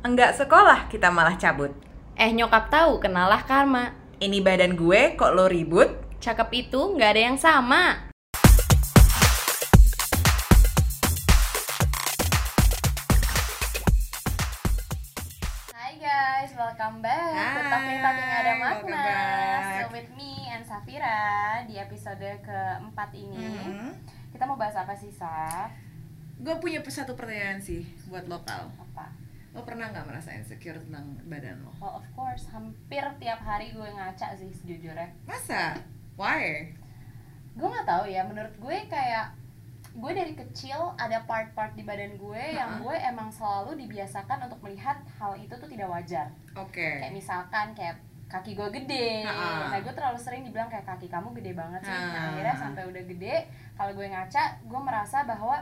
Enggak sekolah kita malah cabut. Eh nyokap tahu kenalah karma. Ini badan gue kok lo ribut? Cakep itu nggak ada yang sama. Hai guys, welcome back Hai, Talking Talking Ada Makna. Still with me and Safira Di episode keempat ini Hmm. Kita mau bahas apa sih, Saf? Gue punya satu pertanyaan sih buat lokal. Apa? Lo pernah nggak merasa insecure tentang badan lo? Well of course, hampir tiap hari gue ngaca sih sejujurnya Masa? Why? gue nggak tahu ya menurut gue kayak gue dari kecil ada part-part di badan gue yang Ha-ha. gue emang selalu dibiasakan untuk melihat hal itu tuh tidak wajar Oke. kayak misalkan kayak kaki gue gede nah gue terlalu sering dibilang kayak kaki kamu gede banget sih nah Ha. akhirnya sampai udah gede kalau gue ngaca gue merasa bahwa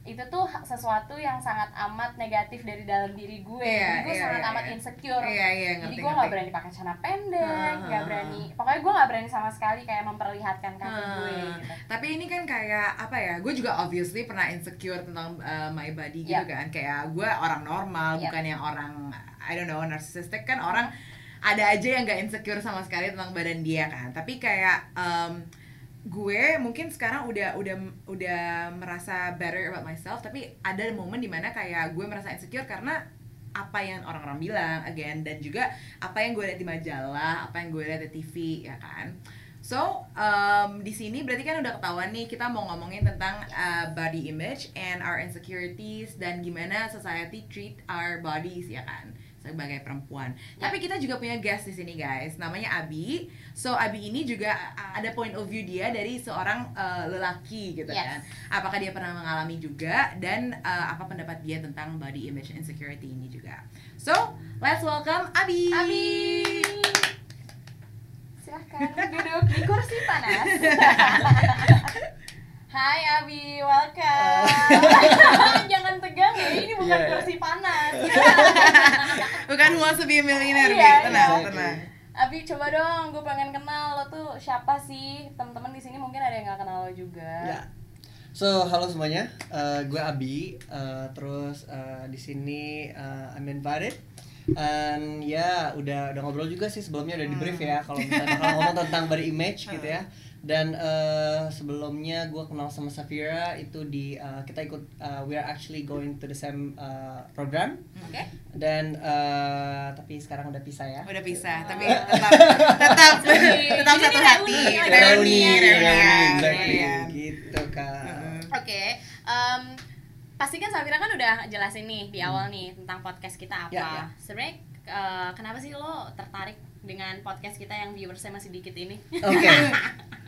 itu tuh sesuatu yang sangat amat negatif dari dalam diri gue Iya, Jadi gue iya, sangat iya, amat iya. insecure Iya iya jadi ngerti gue nggak ngerti. berani pakai celana pendek nggak ha, berani pokoknya gue nggak berani sama sekali kayak memperlihatkan kaki Hmm. gue gitu. Tapi ini kan kayak apa ya? Gue juga obviously pernah insecure tentang uh, my body gitu Yep. kan. Kayak gue orang normal, Yep. bukan yang orang I don't know narcissistic kan orang ada aja yang gak insecure sama sekali tentang badan dia kan. Tapi kayak um, gue mungkin sekarang udah udah udah merasa better about myself. Tapi ada momen di mana kayak gue merasa insecure karena apa yang orang-orang bilang again dan juga apa yang gue lihat di majalah, apa yang gue lihat di TV ya kan. So, um, di sini berarti kan udah ketahuan nih kita mau ngomongin tentang uh, body image and our insecurities dan gimana society treat our bodies ya kan sebagai perempuan. Ya. Tapi kita juga punya guest di sini guys, namanya Abi. So Abi ini juga ada point of view dia dari seorang uh, lelaki gitu Yes. kan. Apakah dia pernah mengalami juga dan uh, apa pendapat dia tentang body image insecurity ini juga. So, let's welcome Abi. Abi silahkan duduk di kursi panas Hai Abi, welcome Jangan tegang ya, ini bukan Iya, iya. kursi panas Bukan to be a millionaire, Bi. tenang, iya. tenang. Abi coba dong, gue pengen kenal lo tuh siapa sih Temen-temen di sini mungkin ada yang gak kenal lo juga Ya. So, halo semuanya. Eh, gue Abi. Eh, terus eh, di sini eh, I'm invited. And ya udah udah ngobrol juga sih sebelumnya udah di brief ya kalau misalnya bakal ngomong tentang body image gitu ya. Dan eh, sebelumnya gue kenal sama Safira itu di eh, kita ikut eh, we are actually going to the same eh, program. Oke? Dan eh, tapi sekarang udah pisah ya. Udah pisah, tapi tetap tetap tetap satu reuni, hati. reuni, Reuni, reuni, reuni, exactly. reuni. Gitu kan. Oke, em, pasti kan Safira kan udah jelasin nih di awal nih tentang podcast kita apa. Ya, ya. Sebenarnya eh, kenapa sih lo tertarik dengan podcast kita yang viewersnya masih dikit ini? Oke.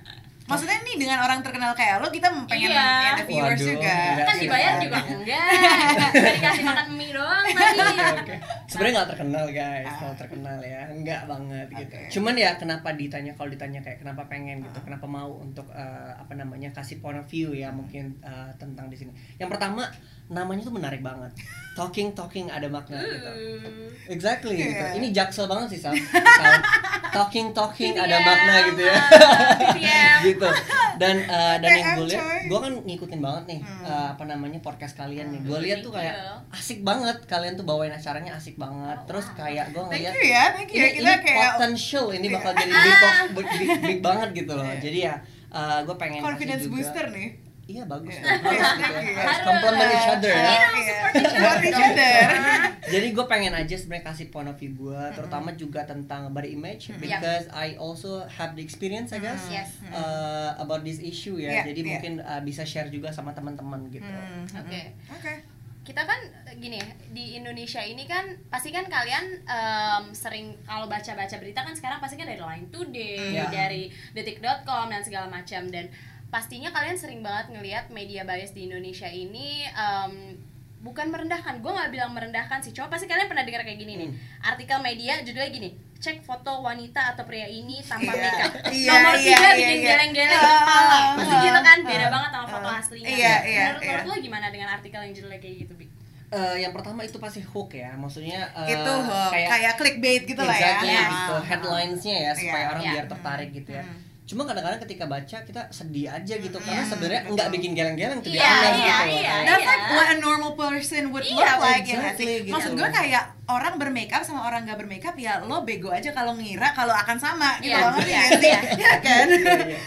Maksudnya nih dengan orang terkenal kayak lo kita pengen Iya. ada viewers Waduh, juga. enggak kan sih, dibayar juga enggak, Nggak dikasih makan mie doang tadi. Oke. Sebenarnya nggak terkenal guys, nggak terkenal ya, nggak banget gitu. Oke. Cuman ya kenapa ditanya kalau ditanya kayak kenapa pengen gitu, kenapa mau untuk eh, apa namanya kasih point of view ya mungkin eh, tentang di sini. Yang pertama namanya tuh menarik banget. Talking talking ada makna gitu. Uh, Exactly gitu. Iya. Ini jaksel banget sih Sal. Sal. Talking talking ada BTM, makna gitu ya. Gitu. Dan eh, dan yang gue lihat, gue kan ngikutin banget nih Hmm. eh, apa namanya podcast kalian nih. Gue lihat tuh kayak you. asik banget kalian tuh bawain acaranya asik banget. Oh, Terus kayak gue Thank ngeliat you ya, thank you. ini, ya. Kita ini kayak potential ini bakal Iya. jadi big, big, big, big, banget gitu loh. Iya. Jadi ya gue pengen confidence booster nih. Iya bagus. Iya. Harus gitu ya. you. Harus compliment each other ya. Iya, Iya. support each other. Jadi gue pengen aja sebenarnya kasih point of view gue, terutama juga tentang body image, because I also have the experience I guess Mm. Uh, about this issue ya. Iya, Jadi iya. mungkin uh, bisa share juga sama teman-teman gitu. Oke. Oke. kita kan gini ya, di Indonesia ini kan pasti kan kalian em, sering kalau baca-baca berita kan sekarang pasti kan dari Line Today, Iya. dari detik.com dan segala macam dan pastinya kalian sering banget ngelihat media bias di Indonesia ini em, bukan merendahkan, gue nggak bilang merendahkan sih, coba pasti kalian pernah dengar kayak gini nih, artikel media judulnya gini, cek foto wanita atau pria ini tanpa Iya. makeup, Iya, nomor iya, tiga iya, bikin iya. geleng-geleng Ah, kepala, pasti ah, gitu kan, beda ah, banget sama foto ah. aslinya. Iya, iya, Menurut iya. lo gimana dengan artikel yang judulnya kayak gitu, Bi? Uh, yang pertama itu pasti hook ya, maksudnya uh, Itu hook, kayak, clickbait gitu lah ya. exactly Yes. gitu, headlinesnya ya supaya Iya, orang iya. biar tertarik gitu ya. Hmm. Cuma kadang-kadang ketika baca kita sedih aja gitu karena Iya, sebenarnya betul. nggak bikin geleng-geleng tuh Iya, honest iya, gitu loh. iya, That's iya. like what a normal person would Iya, look like ya nggak exactly, gitu. Maksud gue kayak orang bermakeup sama orang gak bermakeup ya lo bego aja kalau ngira kalau akan sama gitu Iya, loh iya, nggak iya. Iya kan? Iya, iya.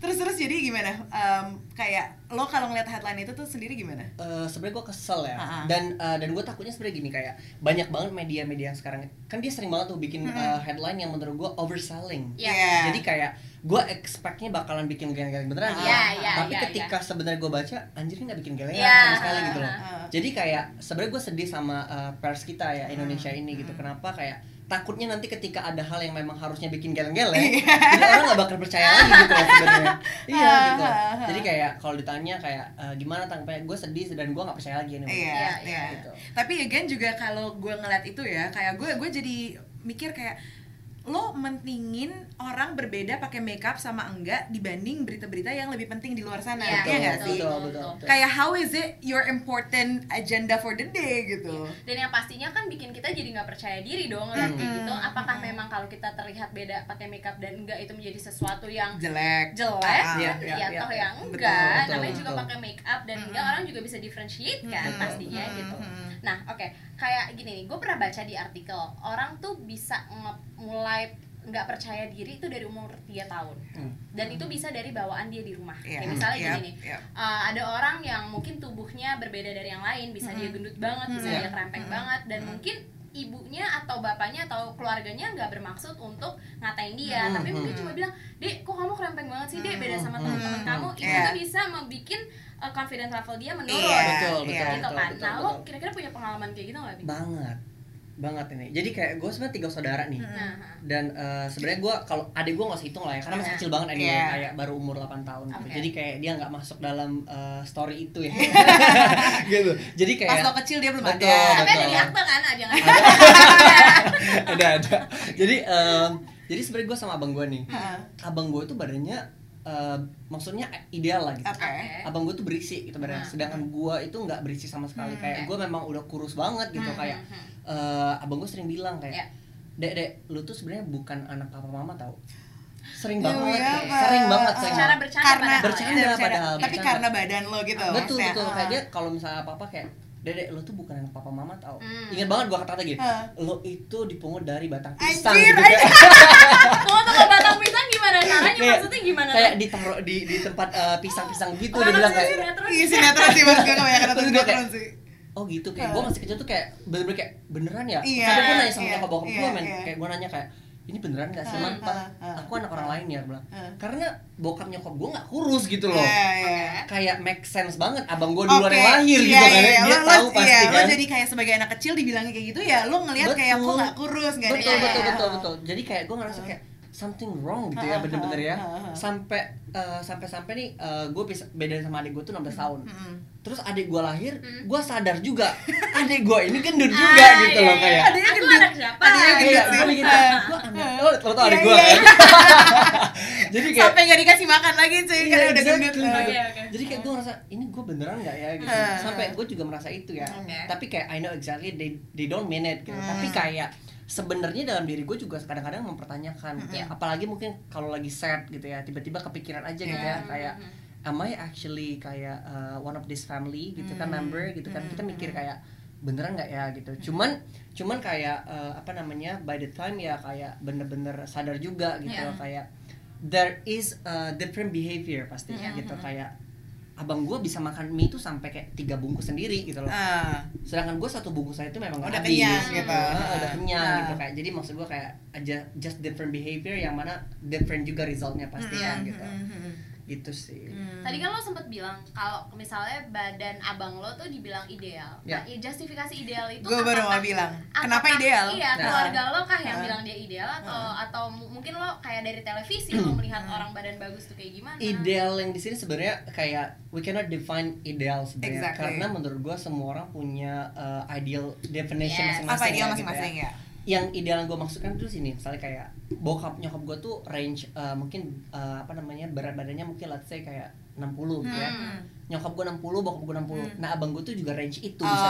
Terus terus jadi gimana? Em, kayak lo kalau ngeliat headline itu tuh sendiri gimana? Eh, sebenarnya gue kesel ya ah. dan eh, dan gue takutnya sebenarnya gini kayak banyak banget media-media yang sekarang kan dia sering banget tuh bikin Mm-mm. eh, headline yang menurut gue overselling Iya. Iya. jadi kayak gue expectnya bakalan bikin geleng-geleng beneran Iya, ya. iya, tapi iya, ketika sebenarnya gue baca anjir ini nggak bikin geleng Iya. sama sekali gitu loh Ah. jadi kayak sebenarnya gue sedih sama eh, pers kita ya Indonesia Hmm. ini gitu Hmm. kenapa kayak takutnya nanti ketika ada hal yang memang harusnya bikin geleng-geleng Iya. jadi orang nggak bakal percaya lagi gitu loh sebenarnya iya Ah, gitu ah, ah. jadi kayak kalau ditanya kayak eh, gimana tanggapannya gue sedih dan gue nggak percaya lagi ini Iya, Iya, iya. gitu. Tapi again juga kalau gue ngeliat itu ya, kayak gue gue jadi mikir kayak lo mentingin orang berbeda pakai makeup sama enggak dibanding berita-berita yang lebih penting di luar sana, Iya, ya nggak betul, sih? betul, betul, betul. Kayak how is it your important agenda for the day gitu? dan yang pastinya kan bikin kita jadi nggak percaya diri dong ngeliat kayak Mm-mm. gitu apakah Mm-mm. memang kalau kita terlihat beda pakai makeup dan enggak itu menjadi sesuatu yang Jelek. jelek Ah, Iya, kan iya, ya iya. toh yang Betul, enggak betul, namanya juga betul. pakai make up dan enggak Mm-mm. orang juga bisa differentiate kan Mm-mm. pastinya Mm-mm. gitu nah oke kayak gini nih gue pernah baca di artikel orang tuh bisa mulai nggak percaya diri itu dari umur 3 tahun Hmm. dan itu bisa dari bawaan dia di rumah Iya. kayak misalnya Yap, gini nih yap. uh, ada orang yang mungkin tubuhnya berbeda dari yang lain bisa dia Mm-mm. gendut banget bisa Mm-mm. dia kerempeng Mm-mm. banget dan Mm-mm. mungkin ibunya atau bapaknya atau keluarganya nggak bermaksud untuk ngatain dia Mm-mm. tapi mungkin Mm-mm. cuma bilang dek kok kamu kerempeng banget sih dek beda sama Mm-mm. teman-teman kamu itu Iya. tuh bisa membuat uh, confidence level dia menurun Iya, betul, betul, iya. gitu betul, kan betul, nah lo betul. kira-kira punya pengalaman kayak gitu nggak banget banget ini jadi kayak gue sebenarnya tiga saudara nih Hmm. nah dan eh, sebenarnya gue kalau adik gue nggak usah hitung lah ya karena masih Iya. kecil banget adiknya Iya. kayak baru umur 8 tahun gitu. Oke. jadi kayak dia nggak masuk dalam eh, story itu ya gitu jadi kayak Pas lo kecil dia belum Betul, ada. tapi ada betul. di akta kan ada jangan ada ada jadi em, jadi sebenarnya gue sama abang gue nih Heeh. abang gue tuh badannya eh, maksudnya ideal lah gitu. Oke. abang gue tuh berisi gitu badannya Hmm. sedangkan gue itu nggak berisi sama sekali Hmm, kayak gue memang udah kurus banget gitu Hmm, kayak hmm, hmm. eh, abang gue sering bilang Ya. kayak dek dek lu tuh sebenarnya bukan anak papa mama tau sering Iya, banget iya, kayak, sering Pak. banget sering Secara banget. bercanda karena padahal ya. Bercanda padahal, tapi bercanda. karena badan lo gitu betul maksudnya. betul Ah. kayak dia kalau misalnya apa apa kayak dedek lu tuh bukan anak papa mama tau Hmm. ingat banget gua kata-kata gini Hah. lo itu dipungut dari batang pisang Anjir, gitu Mau toko batang pisang gimana caranya? Kayak- Maksudnya gimana? kayak ditaruh di di tempat eh, pisang-pisang gitu dia bilang kayak. Iya sinetron sih mas gue kebanyakan nonton sinetron sih. oh gitu kayak gue masih kecil tuh kayak bener-bener kayak beneran ya Iya, sampai gue nanya sama iya, nyokap bokap gue men iya. kayak gue nanya kayak ini beneran gak sih man aku anak orang lain ya bilang karena bokap nyokap gue nggak kurus gitu loh Iya, iya. kayak make sense banget abang gue duluan Oke, yang lahir iya, gitu kan iya, dia lo, tahu lo, pasti iya, kan lo jadi kayak sebagai anak kecil dibilangnya kayak gitu ya lo ngelihat kayak Betul. kok nggak kurus ada betul yang- betul iya. betul betul jadi kayak gue ngerasa kayak something wrong gitu ya Ah, bener-bener ya ah, ah, ah. sampai eh, sampai sampai nih gue bisa beda sama adik gue tuh 16 tahun terus adik gue lahir gue sadar juga adik gue ini gendut juga Ah, gitu iya, loh iya. kayak Adiknya Aku gendut. siapa? Adiknya gendut Iya, sih. gue gitu. Ah. Gue anak, lo tau adik Iya, gue iya, kan? Jadi kayak sampai nggak dikasih makan lagi cuy Iya, karena udah gendut. Jadi kayak gue ngerasa ini gue beneran nggak ya gitu. Ah, Sampai ah. gue juga merasa itu ya. Tapi kayak I know exactly they they don't mean it gitu. Hmm. Tapi kayak sebenarnya dalam diri gue juga kadang-kadang mempertanyakan. Hmm. Kayak apalagi mungkin kalau lagi sad gitu ya, tiba-tiba kepikiran aja gitu ya kayak hmm, am I actually kayak uh, one of this family gitu kan Hmm. member gitu kan. Kita mikir kayak beneran nggak ya gitu. Cuman cuman kayak uh, apa namanya by the time ya kayak bener-bener sadar juga gitu Iya. kayak there is a different behavior pasti Iya. gitu kayak abang gue bisa makan mie itu sampai kayak tiga bungkus sendiri gitu loh Ah. sedangkan gue satu bungkus aja itu memang Udah habis. kenyang gitu. Ah, udah kenyang Ah. gitu kayak jadi maksud gue kayak aja just different behavior yang mana different juga resultnya pasti kan Mm-mm, gitu mm-mm, itu sih mm. Tadi kan lo sempet bilang kalau misalnya badan abang lo tuh dibilang ideal. Ya. Nah, justifikasi ideal itu gue baru mau bilang kenapa apakah- ideal Iya, Nah. keluarga lo kah yang Nah. bilang dia ideal atau Nah. atau mu- mungkin lo kayak dari televisi lo melihat Nah. orang badan bagus tuh kayak gimana? ideal yang di sini sebenarnya kayak we cannot define ideal sebenarnya Exactly. karena menurut gue semua orang punya uh, ideal definition Yes. masing-masing apa ideal ya, gitu masing-masing ya. Ya yang ideal yang gue maksudkan tuh sini. Misalnya kayak bokap nyokap gue tuh range uh, mungkin uh, apa namanya berat badannya mungkin let's say kayak 60 gitu ya. Hmm. nyokap gue 60 bokap gue 60 Hmm. nah abang gue tuh juga range itu oh bisa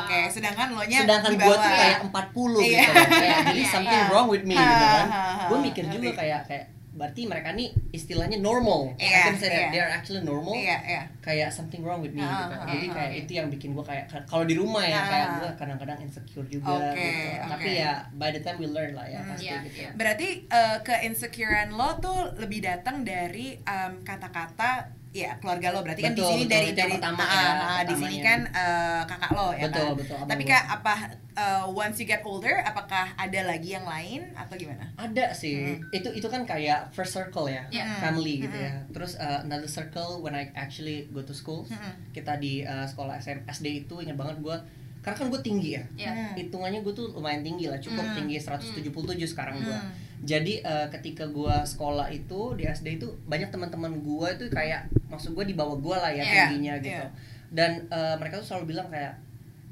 oke. Sedangkan lo nya sedangkan gue tuh kayak 40 Iya. gitu kayak jadi Iya, something iya. wrong with me gitu kan. Gue mikir juga kayak kayak berarti mereka nih istilahnya normal. I Iya, can say that iya. they are actually normal. Iya, iya. Kayak something wrong with me Ah, gitu. ah, Jadi ah, kayak oke. itu yang bikin gue kayak kalau di rumah ya Ah. kayak gue kadang-kadang insecure juga Oke, gitu. oke. Tapi ya by the time we learn lah ya Hmm, pasti iya, gitu. iya. Berarti uh, keinsecurean lo tuh lebih datang dari um, kata-kata ya keluarga lo berarti kan di Betul, sini betul. dari dari pertama ah, ya, ah, di sini kan uh, kakak lo ya Betul, kan. betul, Tapi gua. kak apa uh, once you get older apakah ada lagi yang lain atau gimana? Ada sih. Hmm. Itu itu kan kayak first circle ya, Iya. family gitu Hmm. ya. Terus uh, another circle when I actually go to school. Hmm. Kita di uh, sekolah SM, SD itu ingat banget gue karena kan gue tinggi ya. Iya. Hmm. hitungannya gue tuh lumayan tinggi lah cukup Hmm. tinggi 177 sekarang gue Hmm. Jadi eh, ketika gue sekolah itu di SD itu banyak teman-teman gue itu kayak maksud gue di bawah gue lah ya Iya, tingginya gitu iya. dan eh, mereka tuh selalu bilang kayak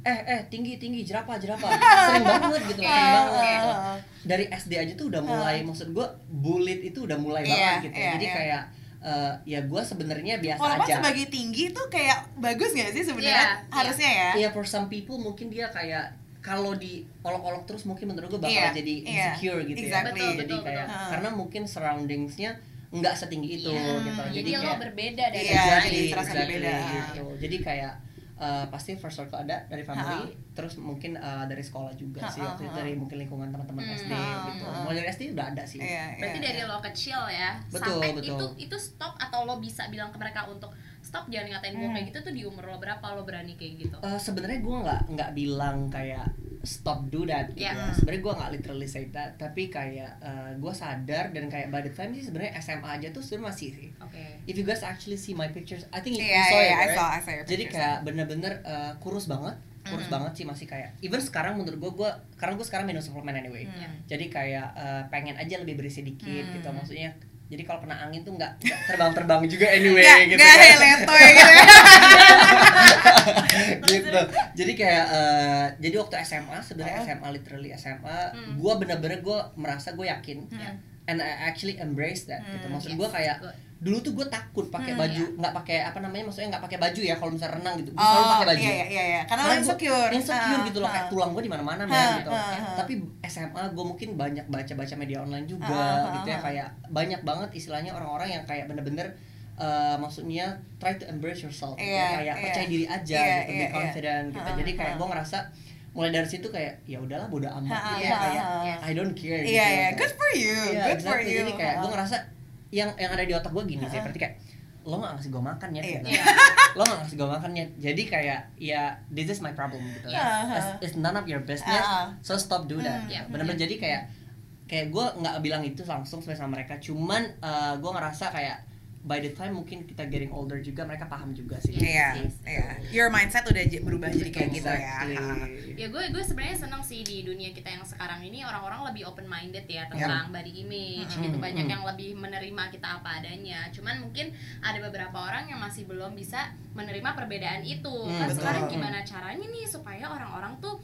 eh eh tinggi tinggi jerapah jerapah sering banget gitu loh, sering Iya, banget gitu. iya. dari SD aja tuh udah mulai maksud gue bullied itu udah mulai Iya, banget gitu iya, jadi iya. kayak eh, ya gue sebenarnya biasa Walaupun aja sebagai tinggi tuh kayak bagus gak sih sebenarnya? Iya, Harusnya ya. Iya for some people mungkin dia kayak kalau di olok-olok terus mungkin menurut gue bakal Iya, jadi iya, insecure gitu exactly. ya. Betul, jadi betul, kayak betul. karena mungkin surroundingsnya nggak setinggi itu Iya. gitu. Jadi, lo kayak berbeda dari Iya, yang exactly, jadi lain. terasa exactly berbeda. gitu. Jadi kayak uh, pasti first circle ada dari family, Ha-ha. Terus mungkin uh, dari sekolah juga sih Ha-ha, waktu itu dari mungkin lingkungan teman-teman Hmm, SD gitu. ha-ha. Mulai dari SD udah ada sih. Iya, Berarti iya, dari iya. lo kecil ya Betul, sampai betul. itu itu stop atau lo bisa bilang ke mereka untuk stop jangan ngatain gue Hmm. kayak gitu tuh di umur lo berapa lo berani kayak gitu? Uh, sebenarnya gue nggak nggak bilang kayak stop do that gitu Iya. ya. Sebenarnya gue nggak literally say that, tapi kayak gue sadar dan kayak by the time sih sebenarnya SMA aja tuh sebenarnya masih sih. Oke. If you guys actually see my pictures, I think you Iya, saw iya, it, I right? saw, I saw your Jadi pictures. kayak bener-bener uh, kurus banget, kurus Mm. banget sih masih kayak. Even sekarang menurut gue, gue karena gue sekarang minum suplemen anyway. Iya. Jadi kayak uh, pengen aja lebih berisi dikit Hmm. gitu maksudnya. Jadi kalau kena angin tuh nggak terbang-terbang juga anyway Nggak, gitu. nggak kan. letoy gitu ya. gitu jadi kayak eh, jadi waktu SMA sebenarnya Oh. SMA literally SMA Hmm. gue bener-bener gue merasa gue yakin Iya. and I actually embrace that gitu Hmm, maksud yes, gue kayak good. Dulu tuh gue takut pakai Hmm, baju nggak pakai apa namanya maksudnya nggak pakai baju ya kalau misalnya renang gitu gue selalu Oh, pakai baju iya, iya, iya, iya. Karena gua insecure. insecure Ah, gitu loh kayak ah. tulang gue di mana-mana Ha, men gitu ha, ha. tapi SMA gue mungkin banyak baca-baca media online juga Ah, ah, gitu ya kayak banyak banget istilahnya orang-orang yang kayak bener-bener eh, maksudnya try to embrace yourself gitu Iya, ya. kayak iya. percaya diri aja Iya, gitu iya, be iya. confident gitu Ah, jadi kayak gue ngerasa mulai dari situ kayak ya udahlah bodo amat Ah, gitu ah, kayak. I don't care gitu Iya, iya. Kayak- Good for you. Iya, Good for exactly. you. jadi kayak gue ngerasa yang yang ada di otak gue gini sih Ah. berarti kayak lo gak ngasih gue makan ya Iya. gitu. Lo gak ngasih gue makan ya jadi kayak ya this is my problem gitu Iya. it's, it's none of your business Ah. so stop do that Hmm. Iya. bener-bener jadi kayak kayak gue nggak bilang itu langsung sebenarnya sama mereka cuman gue ngerasa kayak by the time mungkin kita getting older juga mereka paham juga sih Iya, Yes. iya. Your mindset udah berubah jadi kayak gitu ya. Exactly. Ya gue gue sebenarnya seneng sih di dunia kita yang sekarang ini orang-orang lebih open minded ya tentang body image Mm-mm. gitu banyak Mm. yang lebih menerima kita apa adanya cuman mungkin ada beberapa orang yang masih belum bisa menerima perbedaan itu kan betul. sekarang gimana caranya nih supaya orang-orang tuh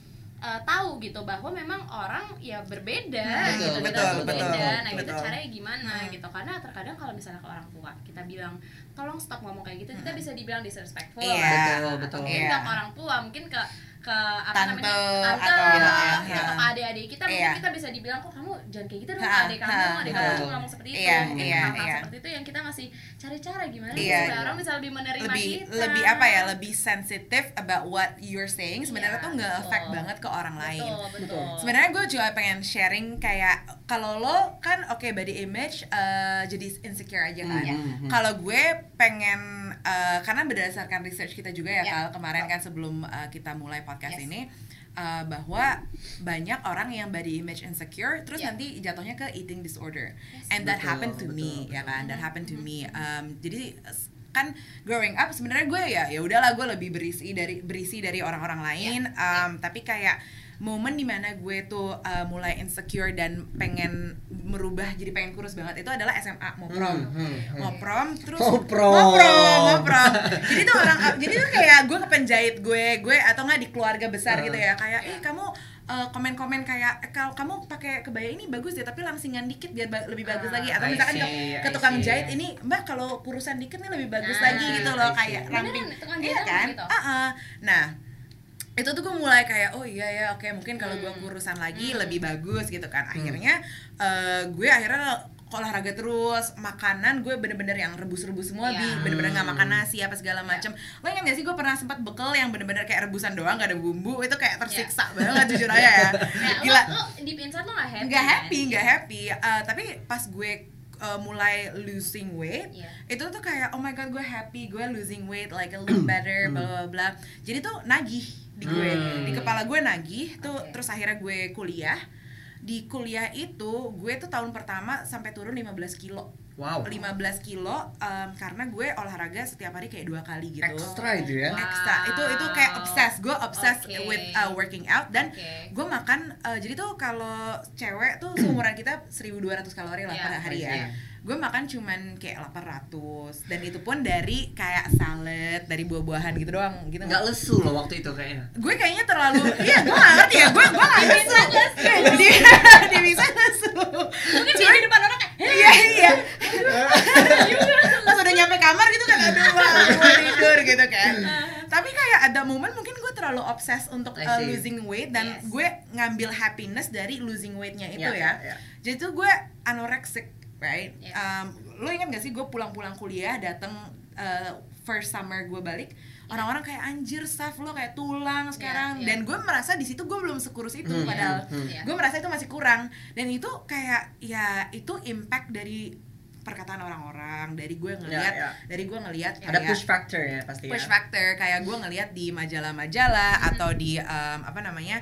uh, tahu gitu bahwa memang orang ya berbeda Hmm, gitu betul, kita betul, berbeda betul, nah betul. caranya gimana Hmm. gitu karena terkadang kalau misalnya ke orang tua kita bilang tolong stop ngomong kayak gitu kita Hmm. bisa dibilang disrespectful Iya, betul, atau betul. mungkin Iya. nggak ke orang tua mungkin ke ke apa Tante namanya tante atau- Iya, iya. atau ke adik-adik kita mungkin Iya. kita bisa dibilang kok kamu jangan kayak gitu dong Ha, ke adik kamu ha, adik ha. kamu ngomong seperti itu Iya, mungkin iya, hal-hal iya. seperti itu yang kita masih cari cara gimana Iya. supaya orang bisa lebih menerima lebih kita lebih apa ya lebih sensitive about what you're saying sebenarnya Iya, tuh nggak betul. affect banget ke orang lain betul betul, Betul. sebenarnya gue juga pengen sharing kayak kalau lo kan oke body image eh, jadi insecure aja kan Hmm, hmm, hmm. kalau gue pengen eh, karena berdasarkan research kita juga ya Ya. Kal, kemarin kan sebelum eh, kita mulai podcast Yes. ini eh, bahwa banyak orang yang body image insecure terus Ya. nanti jatuhnya ke eating disorder Yes. and that Betul, happened to betul, me ya betul. kan that happened to me Um, jadi kan growing up sebenarnya gue ya ya udahlah gue lebih berisi dari berisi dari orang-orang lain Um, tapi kayak momen di mana gue tuh uh, mulai insecure dan pengen merubah jadi pengen kurus banget itu adalah SMA mau prom Hmm, hmm, hmm. mau prom terus Mau prom. mau prom mau prom jadi tuh orang jadi tuh kayak gue ke penjahit gue gue atau nggak di keluarga besar Uh. gitu ya kayak eh kamu uh, komen-komen kayak "Eh, kalau kamu pakai kebaya ini bagus ya tapi langsingan dikit biar ba- lebih bagus Ah, lagi atau I misalkan ke, see, ke tukang see. jahit ini mbak kalau kurusan dikit nih lebih bagus Nah, lagi gitu loh kayak ramping iya kan gitu? Ah-ah. nah itu tuh gue mulai kayak oh iya ya oke mungkin kalau gue Hmm. kurusan lagi Hmm. lebih bagus gitu kan. Akhirnya eh, gue akhirnya olahraga terus makanan gue bener-bener yang rebus-rebus semua Iya. bi bener-bener nggak makan nasi apa segala macem. Lo ingat gak sih gue pernah sempat bekal yang bener-bener kayak rebusan doang gak ada bumbu itu kayak tersiksa banget jujur aja ya. Gila lo, lo deep inside lo gak happy nggak kan? happy nggak happy. Eh, tapi pas gue uh, mulai losing weight Iya. itu tuh kayak oh my god gue happy gue losing weight like a little better bla bla bla. Jadi tuh nagih di gue Hmm. di kepala gue nagih tuh Oke. terus akhirnya gue kuliah di kuliah itu gue tuh tahun pertama sampai turun 15 kilo Wow. 15 kilo em, karena gue olahraga setiap hari kayak dua kali gitu Ekstra itu ya. Wow. Ekstra. itu itu kayak obses gue obses Oke. with uh, working out dan Oke. gue makan uh, jadi tuh kalau cewek tuh seumuran kita 1200 kalori lah Iya, per hari ya iya. Gue makan cuman kayak 800 dan itu pun dari kayak salad dari buah-buahan gitu doang gitu. Nggak lesu loh waktu itu kayaknya. gue kayaknya terlalu iya gue gak ngerti ya gue gue gak lesu. Di di bisa lesu. Mungkin dia di depan orang kayak iya iya. Pas udah nyampe kamar gitu kan aduh mau tidur gitu kan. Tapi kayak ada momen mungkin gue terlalu obses untuk uh, losing weight dan Yes. gue ngambil happiness dari losing weightnya itu Ya, ya, ya, ya. jadi tuh gue anorexic right Yes. um, lo ingat gak sih gue pulang-pulang kuliah datang uh, first summer gue balik orang-orang kayak anjir staff lo kayak tulang sekarang iya. dan gue merasa di situ gue belum sekurus itu Hmm, padahal hmm. Iya. gue merasa itu masih kurang dan itu kayak ya itu impact dari perkataan orang-orang dari gue ngelihat Ya, ya. dari gue ngelihat Ada kayak push factor ya pasti push ya. factor kayak gue ngelihat di majalah-majalah atau di um, apa namanya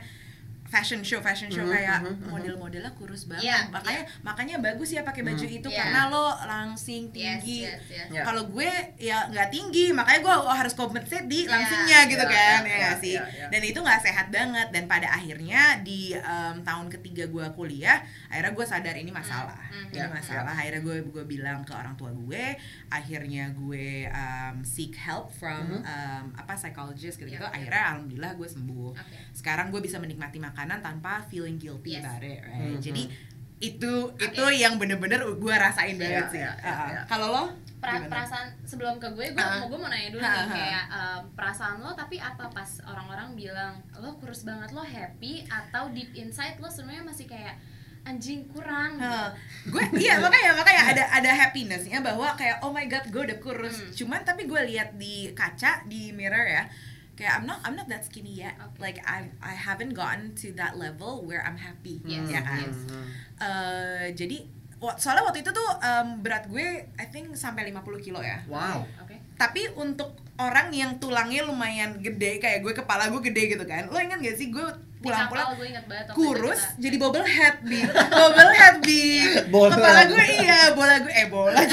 fashion show fashion show Mhm, kayak mhm, mhm. model-modelnya kurus banget Iya, makanya makanya bagus ya pakai baju Mhm. itu Iya. karena lo langsing Yes, tinggi yes, yes. Ya. kalau gue ya nggak tinggi makanya gue harus compensate di Iya, langsingnya gitu iya, kan iya, ya iya, sih iya, iya. dan itu nggak sehat banget dan pada akhirnya di um, tahun ketiga gue kuliah akhirnya gue sadar ini masalah Hmm, hmm. ini masalah akhirnya gue gue bilang ke orang tua gue akhirnya gue um, seek help from Mhm. um, apa psychologist gitu iya. akhirnya alhamdulillah gue sembuh Oke. sekarang gue bisa menikmati makanan tanpa feeling guilty Yes. about it right Mhm. jadi itu itu yang bener-bener gue rasain banget Iya, sih iya, Uh-uh. iya. kalau lo Pra- gimana? perasaan sebelum ke gue gue Ah. mau gue mau nanya dulu Ah, nih kayak em, perasaan lo tapi apa pas orang-orang bilang lo kurus banget lo happy atau deep inside lo sebenarnya masih kayak anjing kurang gitu. Hah. gue iya makanya makanya ada ada happinessnya bahwa kayak oh my god gue udah kurus Hmm. cuman tapi gue lihat di kaca di mirror ya kayak I'm not I'm not that skinny yet. Oke. like I I haven't gotten to that level where I'm happy. Yes, ya kan yes. Hmm. Eh, jadi soalnya waktu itu tuh em, berat gue I think sampai 50 kilo ya. Wow. oke tapi untuk orang yang tulangnya lumayan gede kayak gue kepala gue gede gitu kan lo ingat gak sih gue pulang-pulang kurus jadi bobble head bi bobble head bi kepala gue iya bola gue eh bola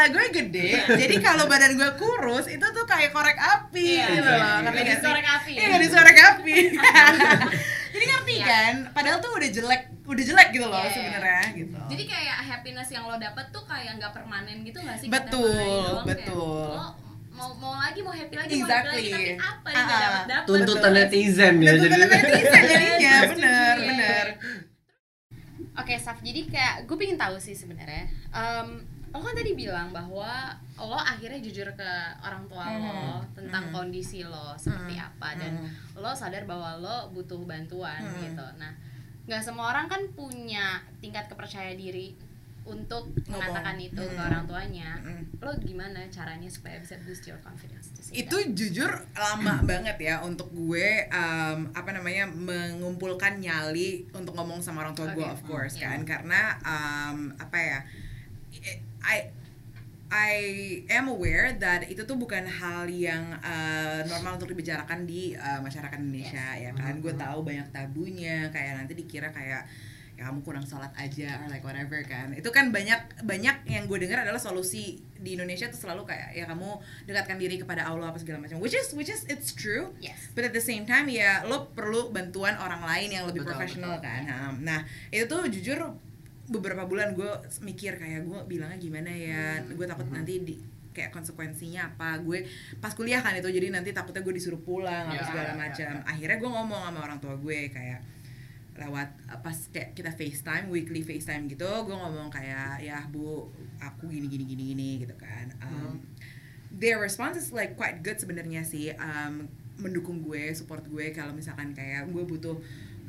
kepala gue gede jadi kalau badan gue kurus itu tuh kayak korek api Iya, gitu iya, loh iya. ngerti gak sih disorek api. iya nggak disorek api jadi ngerti Iya. kan padahal tuh udah jelek udah jelek gitu loh Iya, iya. sebenarnya gitu jadi kayak happiness yang lo dapet tuh kayak nggak permanen gitu nggak sih Betul, kayak betul. lo mau mau lagi mau happy lagi Exactly. mau happy lagi tapi apa Ah, yang nggak ah. dapet dapet Tuntutan netizen ya jadi. betul, netizen jadinya bener iya. bener Oke, Saf. Jadi kayak gue pengen tahu sih sebenarnya. Em, lo kan tadi bilang bahwa lo akhirnya jujur ke orang tua lo Mhm. tentang Mhm. kondisi lo seperti Mhm. apa dan Mhm. lo sadar bahwa lo butuh bantuan Mhm. gitu. Nah, nggak semua orang kan punya tingkat kepercaya diri untuk Ngomong. mengatakan itu ke Mhm. orang tuanya. Mhm. Lo gimana caranya supaya bisa boost your confidence? itu that? jujur lama banget ya untuk gue um, apa namanya mengumpulkan nyali untuk ngomong sama orang tua gue Oke. of course Iya. kan karena um, apa ya I I am aware that itu tuh bukan hal yang uh, normal untuk dibicarakan di uh, masyarakat Indonesia ya kan? Gue tahu banyak tabunya kayak nanti dikira kayak ya kamu kurang sholat aja or like whatever kan? Itu kan banyak banyak yang gue dengar adalah solusi di Indonesia tuh selalu kayak ya kamu dekatkan diri kepada Allah apa segala macam. Which is which is it's true. Yes. but at the same time ya lo perlu bantuan orang lain yang lebih Betul, profesional betul. kan? Ha, nah itu tuh jujur beberapa bulan gue mikir kayak gue bilangnya gimana ya gue takut Mhm. nanti di kayak konsekuensinya apa. Gue pas kuliah kan itu jadi nanti takutnya gue disuruh pulang apa Ya, segala ya, macam. ya. akhirnya gue ngomong sama orang tua gue kayak lewat pas kayak kita FaceTime weekly FaceTime gitu gue ngomong kayak ya bu aku gini gini gini gini gitu kan. Um, their response is like quite good sebenarnya sih. Um, mendukung gue support gue kalau misalkan kayak gue butuh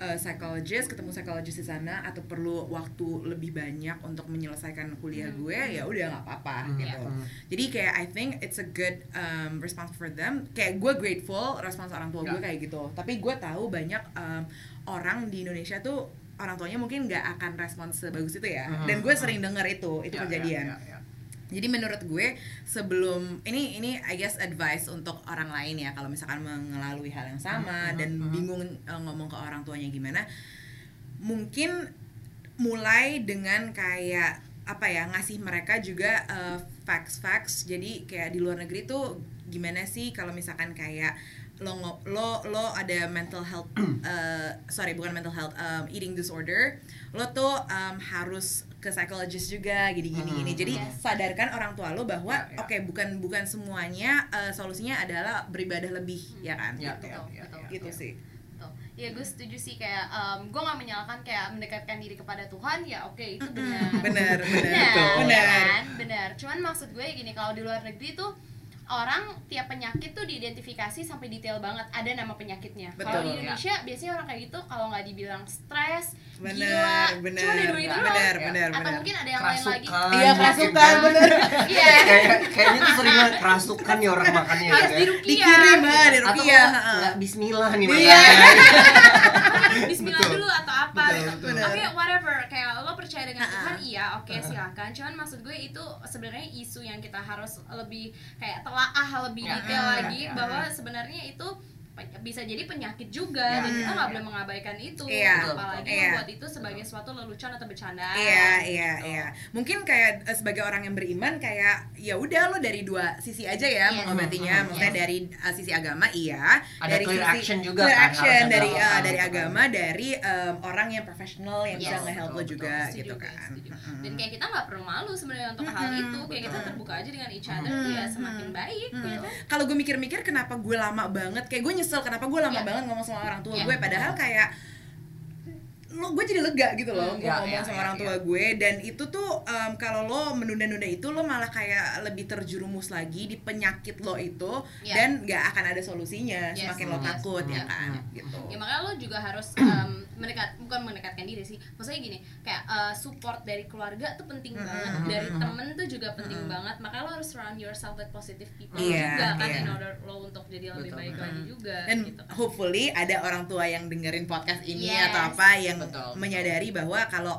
uh, psychologist, ketemu psychologist di sana atau perlu waktu lebih banyak untuk menyelesaikan kuliah Hmm. gue, ya udah nggak apa-apa Hmm. gitu. Hmm. Jadi kayak I think it's a good um, response for them. Kayak gue grateful respons orang tua gue Ya. kayak gitu. Tapi gue tahu banyak um, orang di Indonesia tuh orang tuanya mungkin nggak akan respons sebagus itu ya. Hmm. Dan gue sering denger itu, itu Ya, kejadian. ya, ya, ya. Jadi menurut gue sebelum ini ini I guess advice untuk orang lain ya kalau misalkan mengalami hal yang sama Mhm, dan mhm. bingung uh, ngomong ke orang tuanya gimana, mungkin mulai dengan kayak apa ya ngasih mereka juga uh, facts-facts. Jadi kayak di luar negeri tuh gimana sih kalau misalkan kayak lo lo lo ada mental health uh, sorry bukan mental health um, eating disorder lo tuh um, harus ke psychologist juga gini gini gini Mhm. jadi Yes. sadarkan orang tua lo bahwa Ya, ya. oke bukan bukan semuanya uh, solusinya adalah beribadah lebih ya kan Ya, gitu, ya, ya, ya, gitu ya. sih Tuh. Ya gue setuju sih kayak gue nggak menyalahkan kayak mendekatkan diri kepada Tuhan ya oke itu benar. Benar, bener ya kan? Benar. Cuman maksud gue gini kalau di luar negeri tuh orang tiap penyakit tuh diidentifikasi sampai detail banget ada nama penyakitnya. Kalau di Indonesia biasanya orang kayak gitu kalau nggak dibilang stres, bener gila, bener cuma ada dua itu bener Ya. bener Atau bener mungkin ada yang lain lagi. Kerasukan, iya kerasukan kan. bener Iya. kayak kayaknya tuh sering banget kerasukan nih orang makannya Harus ya. dirukiah. dikirim ah di atau rupiah nggak- nggak Bismillah nih Iya. makannya. Bismillah Betul. dulu atau apa Betul, gitu. Oke, whatever. Kayak lo percaya dengan. Tuhan, iya, oke silakan. Cuman maksud gue itu sebenarnya isu yang kita harus lebih kayak telaah lebih Ya. detail Ya, lagi ya. bahwa sebenarnya itu bisa jadi penyakit juga Ya, dan kita ya, nggak ya. boleh mengabaikan itu Iya, apalagi iya. membuat itu sebagai suatu lelucon atau bercandaan Iya, iya, iya. Mungkin kayak eh, sebagai orang yang beriman kayak ya udah lo dari dua sisi aja ya Yes. mengobatinya. Mhm, Maksudnya yes. dari uh, sisi agama iya, Ada dari clear sisi action juga clear kan, action dari uh, orang dari gitu kan. agama, dari um, orang yang profesional yang bisa Yes. nge-help lo Betul, juga Setuju gitu kan. setuju. Dan kayak kita nggak perlu malu sebenarnya untuk hal Mm-mm, itu kayak kita betul. terbuka aja dengan each other tuh ya semakin baik Hmm. gitu Kalau gue mikir-mikir kenapa gue lama banget, kayak gue nyesel kenapa gue lama Ya. banget ngomong sama orang tua Ya. gue, padahal kayak lo gue jadi lega gitu loh Hmm. gue Ya, ngomong ya, sama ya, orang tua gue dan itu tuh em, kalau lo menunda-nunda itu lo malah kayak lebih terjerumus lagi di penyakit lo itu Ya. dan nggak akan ada solusinya Yes, semakin lo yes, takut ya yes. kan Hmm. gitu ya makanya lo juga harus em, mendekat bukan mendekatkan diri sih maksudnya gini kayak eh, support dari keluarga tuh penting Mm-mm. banget dari temen tuh juga penting Mm-mm. banget makanya lo harus surround yourself with positive people Iya, juga kan iya. in order lo untuk jadi lebih Betul, baik betul. lagi juga dan gitu kan. hopefully ada orang tua yang dengerin podcast ini Yes. atau apa yang Betul, menyadari bahwa kalau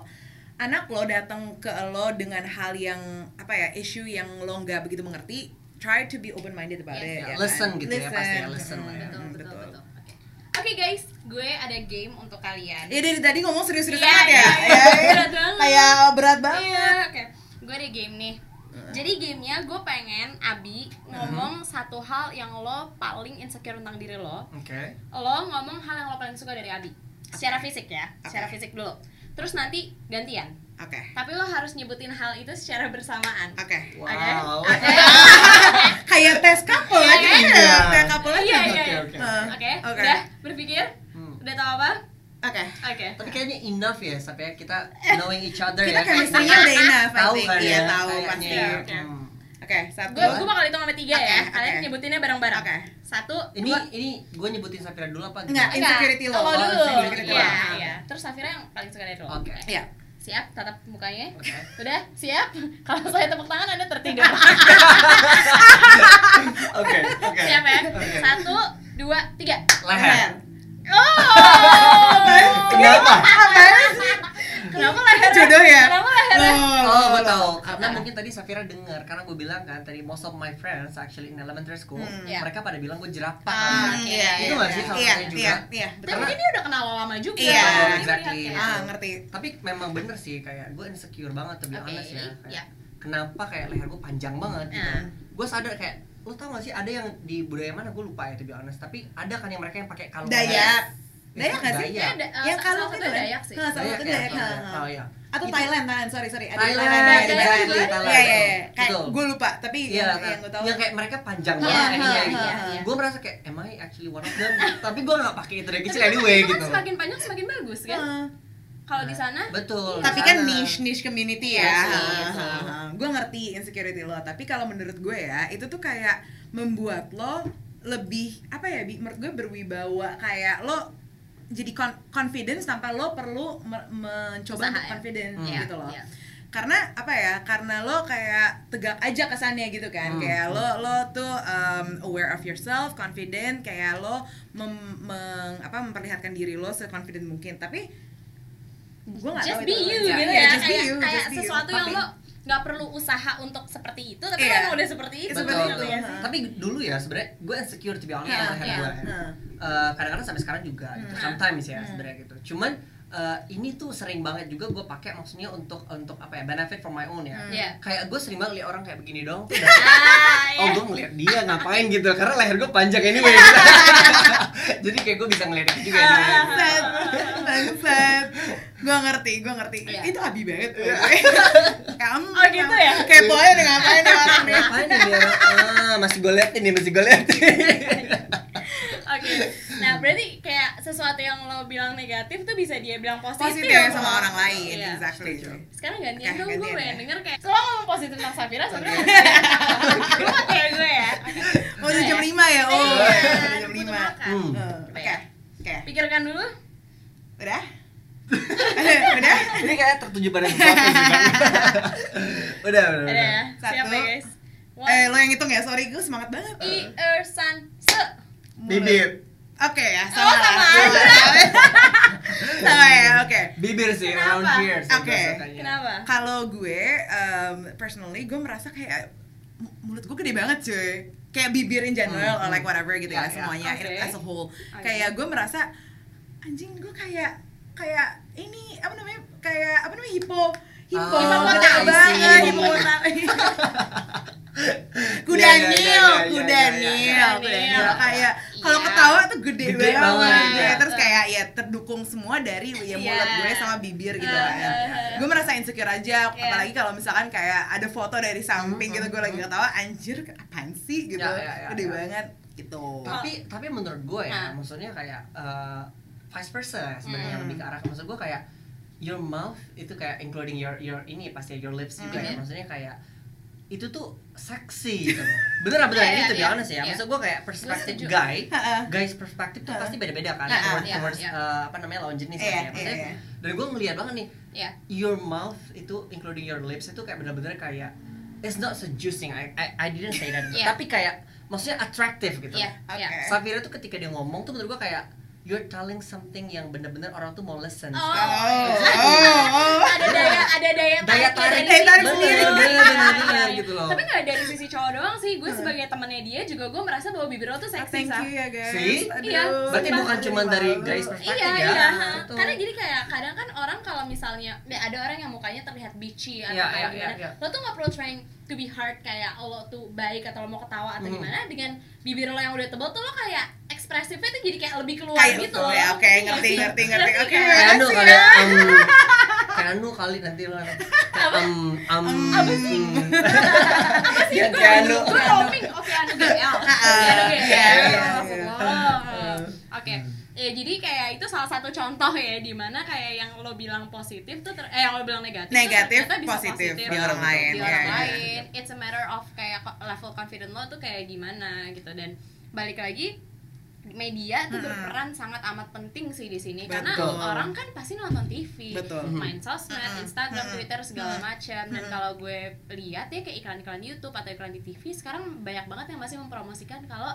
anak lo datang ke lo dengan hal yang apa ya isu yang lo nggak begitu mengerti try to be open minded about Yes. it ya Listen kan? gitu ya, pasti ya, listen Mm, lah ya. betul mm, betul betul oke Oke guys gue ada game untuk kalian Ya dari tadi ngomong serius-serius Iya, banget ya. iya, Ya, iya. ya. Berat banget. Kayak berat banget. Iya, oke. Gue ada game nih. Jadi gamenya gue pengen Abi ngomong satu hal yang lo paling insecure tentang diri lo. Oke. Lo ngomong hal yang lo paling suka dari Abi. Secara fisik ya, secara Oke. fisik dulu. Terus nanti gantian. Oke. Tapi lo harus nyebutin hal itu secara bersamaan. Oke. Wow. Oke. Kayak tes couple Iya, aja. iya. ya. Tes couple aja. Iya, Oke, iya, iya. oke. Heeh. Oke, Oke. udah berpikir? Hmm. Udah tahu apa? Oke. Oke. Tapi kayaknya enough ya sampai kita knowing each other Kita ya. chemistry-nya udah enough, tahu kan ya. tahu pasti. ya. Oke. Hmm. Oke, satu. Gue gue bakal hitung sampai tiga Oke, ya. Kalian nyebutinnya bareng-bareng. Oke. Satu, Ini dua, ini gue nyebutin Safira dulu apa? Enggak, insecurity lo. Oh, dulu. insecurity. Iya, iya. Terus Safira yang paling suka dari lo. Oke. Iya. Siap, tatap mukanya. Oke. Udah, siap? Kalau saya tepuk tangan Anda tertidur. Oke, oke. siap ya? Oke. Satu, dua, tiga. Leher. Oh! Kenapa? Kenapa leher? Jodoh ya? Kenapa leher? Oh, gue tahu. Karena Apa? mungkin tadi Safira dengar karena gue bilang kan tadi most of my friends actually in elementary school, Hmm. Iya. mereka pada bilang gue jerapah. Ah, iya, Itu iya, nggak sih iya. Iya, satunya juga? iya, iya. Betul. mungkin dia udah kenal lama juga. Iya, Jadi exactly. melihat Ah, ngerti. Tapi memang bener sih kayak gue insecure banget to be Oke, honest ya. Kayak, iya. Kenapa kayak leher gue panjang banget gitu. Nah. Gue sadar kayak lo tau gak sih ada yang di budaya mana gue lupa ya to be honest tapi ada kan yang mereka yang pakai kalung Dayak. Dayak nggak sih? Dayak. Ada, eh, Yang kalung satu itu kan? Dayak sih. Salah satu ya? Dayak. Ha. Oh iya. Atau Itu- Thailand, Thailand, sorry, sorry. Ada Thailand, Thailand, Thailand Thailand. Thailand. Iya, iya, iya. Kayak gue lupa, tapi Iya, yang, yang gue tahu. yang kayak mereka panjang Iya, banget iya, ininya iya, gitu. iya. Gue merasa kayak, am I actually one of them? Tapi gue gak pakai itu dari kecil anyway kan gitu. semakin panjang semakin bagus kan? Heeh. Kalau di sana Betul. tapi kan sana. niche niche community Iya ya. iya gue ngerti insecurity lo, tapi kalau menurut gue ya itu tuh kayak membuat lo lebih apa ya? Bi, menurut gue berwibawa kayak lo jadi con- confidence tanpa lo perlu me- mencoba Usaha untuk ya? confident Hmm. gitu loh Iya. karena apa ya karena lo kayak tegak aja kesannya gitu kan Hmm. kayak lo lo tuh um, aware of yourself confident kayak lo mem- meng- apa memperlihatkan diri lo seconfident mungkin tapi gue nggak just tahu be itu. you Iya, gitu iya, ya just be kayak you, kayak just be you. sesuatu yang Tapi- lo nggak perlu usaha untuk seperti itu tapi Iya. emang udah seperti itu Seperti betul, itu, betul. ya ya. tapi dulu ya sebenarnya gue insecure to be honest Iya, sama hair iya. gue Heeh. Eh, kadang-kadang sampai sekarang juga gitu. Hmm. sometimes ya Hmm. sebenarnya gitu cuman eh, ini tuh sering banget juga gue pakai maksudnya untuk untuk apa ya benefit for my own ya Hmm. Iya. kayak gue sering banget lihat orang kayak begini dong tuh ah oh gue ngeliat dia ngapain gitu karena leher gue panjang anyway. jadi kayak gue bisa ngeliat dia juga anyway. bangsat. Bangsat. Gue ngerti gue ngerti. Iya. itu abi banget. Kamu Oh, gitu ya? kepo aja nih ngapain nih orang nih? Ngapain nih dia? Ah masih gue liatin nih masih gue liatin. Oke, nah berarti kayak sesuatu yang lo bilang negatif tuh bisa dia bilang positif, positif dong. sama orang lain Iya. exactly. Setuju. Sekarang gantian Oke, dong, gue gantian pengen ya. denger kayak Selalu ngomong positif tentang Safira, Oke. Lu kayak gue ya. Oh udah jam 5 ya? Oh Iya, udah jam 5 makan. Hmm. oke oke. Pikirkan dulu. Udah? Udah? Ini kayak tertuju pada sesuatu sih udah udah udah ya, siap ya guys. Eh lo yang hitung ya. Sorry gue semangat banget. I, er, san, se bibir oke ya Oh, sama sama lah. aja. sama ya oke bibir sih Kenapa? around here sih Oke. sukanya. Kenapa? kalau gue um, personally gue merasa kayak mulut gue gede banget cuy kayak bibir in general Hmm, or like hmm. whatever gitu Ya, ya, ya. semuanya Oke. as a whole Oke. kayak gue merasa anjing gue kayak kayak ini apa namanya kayak apa namanya hipo hipo Oh, gede I see. banget Hipopotamus. hipo kuda Iya, iya, nil iya, iya, kuda iya, iya, nil iya. kuda Iya. nil kayak kalau Iya. ketawa tuh gede, Gede banget, banget, gitu iya. ya. terus kayak ya terdukung semua dari ya mulut Iya. gue sama bibir gitu Iya, kan iya, iya. gue merasa insecure aja Iya. apalagi kalau misalkan kayak ada foto dari samping gitu gue lagi ketawa anjir apaan sih gitu Ya, ya, ya, gede ya. banget gitu tapi tapi menurut gue ya Nah. maksudnya kayak eh, vice versa sebenarnya Hmm. lebih ke arah maksud gue kayak your mouth itu kayak including your your ini pasti your lips juga ya. Mhm. maksudnya kayak itu tuh seksi gitu bener bener Iya, ini iya, tuh iya. honest ya. Iya. maksud gue kayak perspektif guy guys perspektif tuh pasti beda-beda kan Ha, towards, iya, towards, eh, apa namanya lawan jenis Iya, ya. Iya, maksudnya iya. dan gue ngeliat banget nih Ya, your mouth itu including your lips itu kayak bener-bener kayak it's not seducing I I, I didn't say that. Iya. tapi kayak maksudnya attractive gitu. Oke. iya Safira tuh ketika dia ngomong tuh menurut gua kayak you're telling something yang bener-bener orang tuh mau listen. Oh, oh exactly. oh oh ada daya ada daya Daya tarik, tarik Daya tarik sendiri. bener, Iya, bener, iya, bener, iya. gitu loh. tapi nggak dari sisi cowok doang sih gue sebagai temannya dia juga gue merasa bahwa bibir lo tuh seksi thank you ya guys See? Aduh, Iya. Berarti bukan cuma dari guys perspektif Iya ya. iya. Betul. karena jadi kayak kadang kan orang kalau misalnya ya ada orang yang mukanya terlihat bitchy atau Iya, kayak iya, gimana, iya, iya. lo tuh nggak perlu trying to be hard kayak lo tuh baik atau lo mau ketawa atau Hmm. gimana dengan bibir lo yang udah tebal tuh lo kayak ekspresifnya tuh jadi kayak lebih keluar kayak gitu loh ya oke Ngerti ngerti nggak sih? ngerti ngerti Ngerti oke kan? Kayak anu makasih kali ya. um, kayak anu kali nanti lo um um Apa sih? Apa sih? Kayak anu. gue roaming oke anu GL Oke, anu GL. iya, iya, iya. Oke ya jadi kayak itu salah satu contoh ya di mana kayak yang lo bilang positif tuh ter- eh yang lo bilang negatif, Negatif, tuh bisa positif positif di orang lain, di ya, orang ya. lain it's a matter of kayak level confident lo tuh kayak gimana gitu dan balik lagi media tuh Mm-mm. berperan sangat amat penting sih di sini Betul. karena orang kan pasti nonton TV betul main sosmed, Mm-mm. Instagram, Mm-mm. Twitter segala macam dan kalau gue lihat ya kayak iklan-iklan YouTube atau iklan di TV sekarang banyak banget yang masih mempromosikan kalau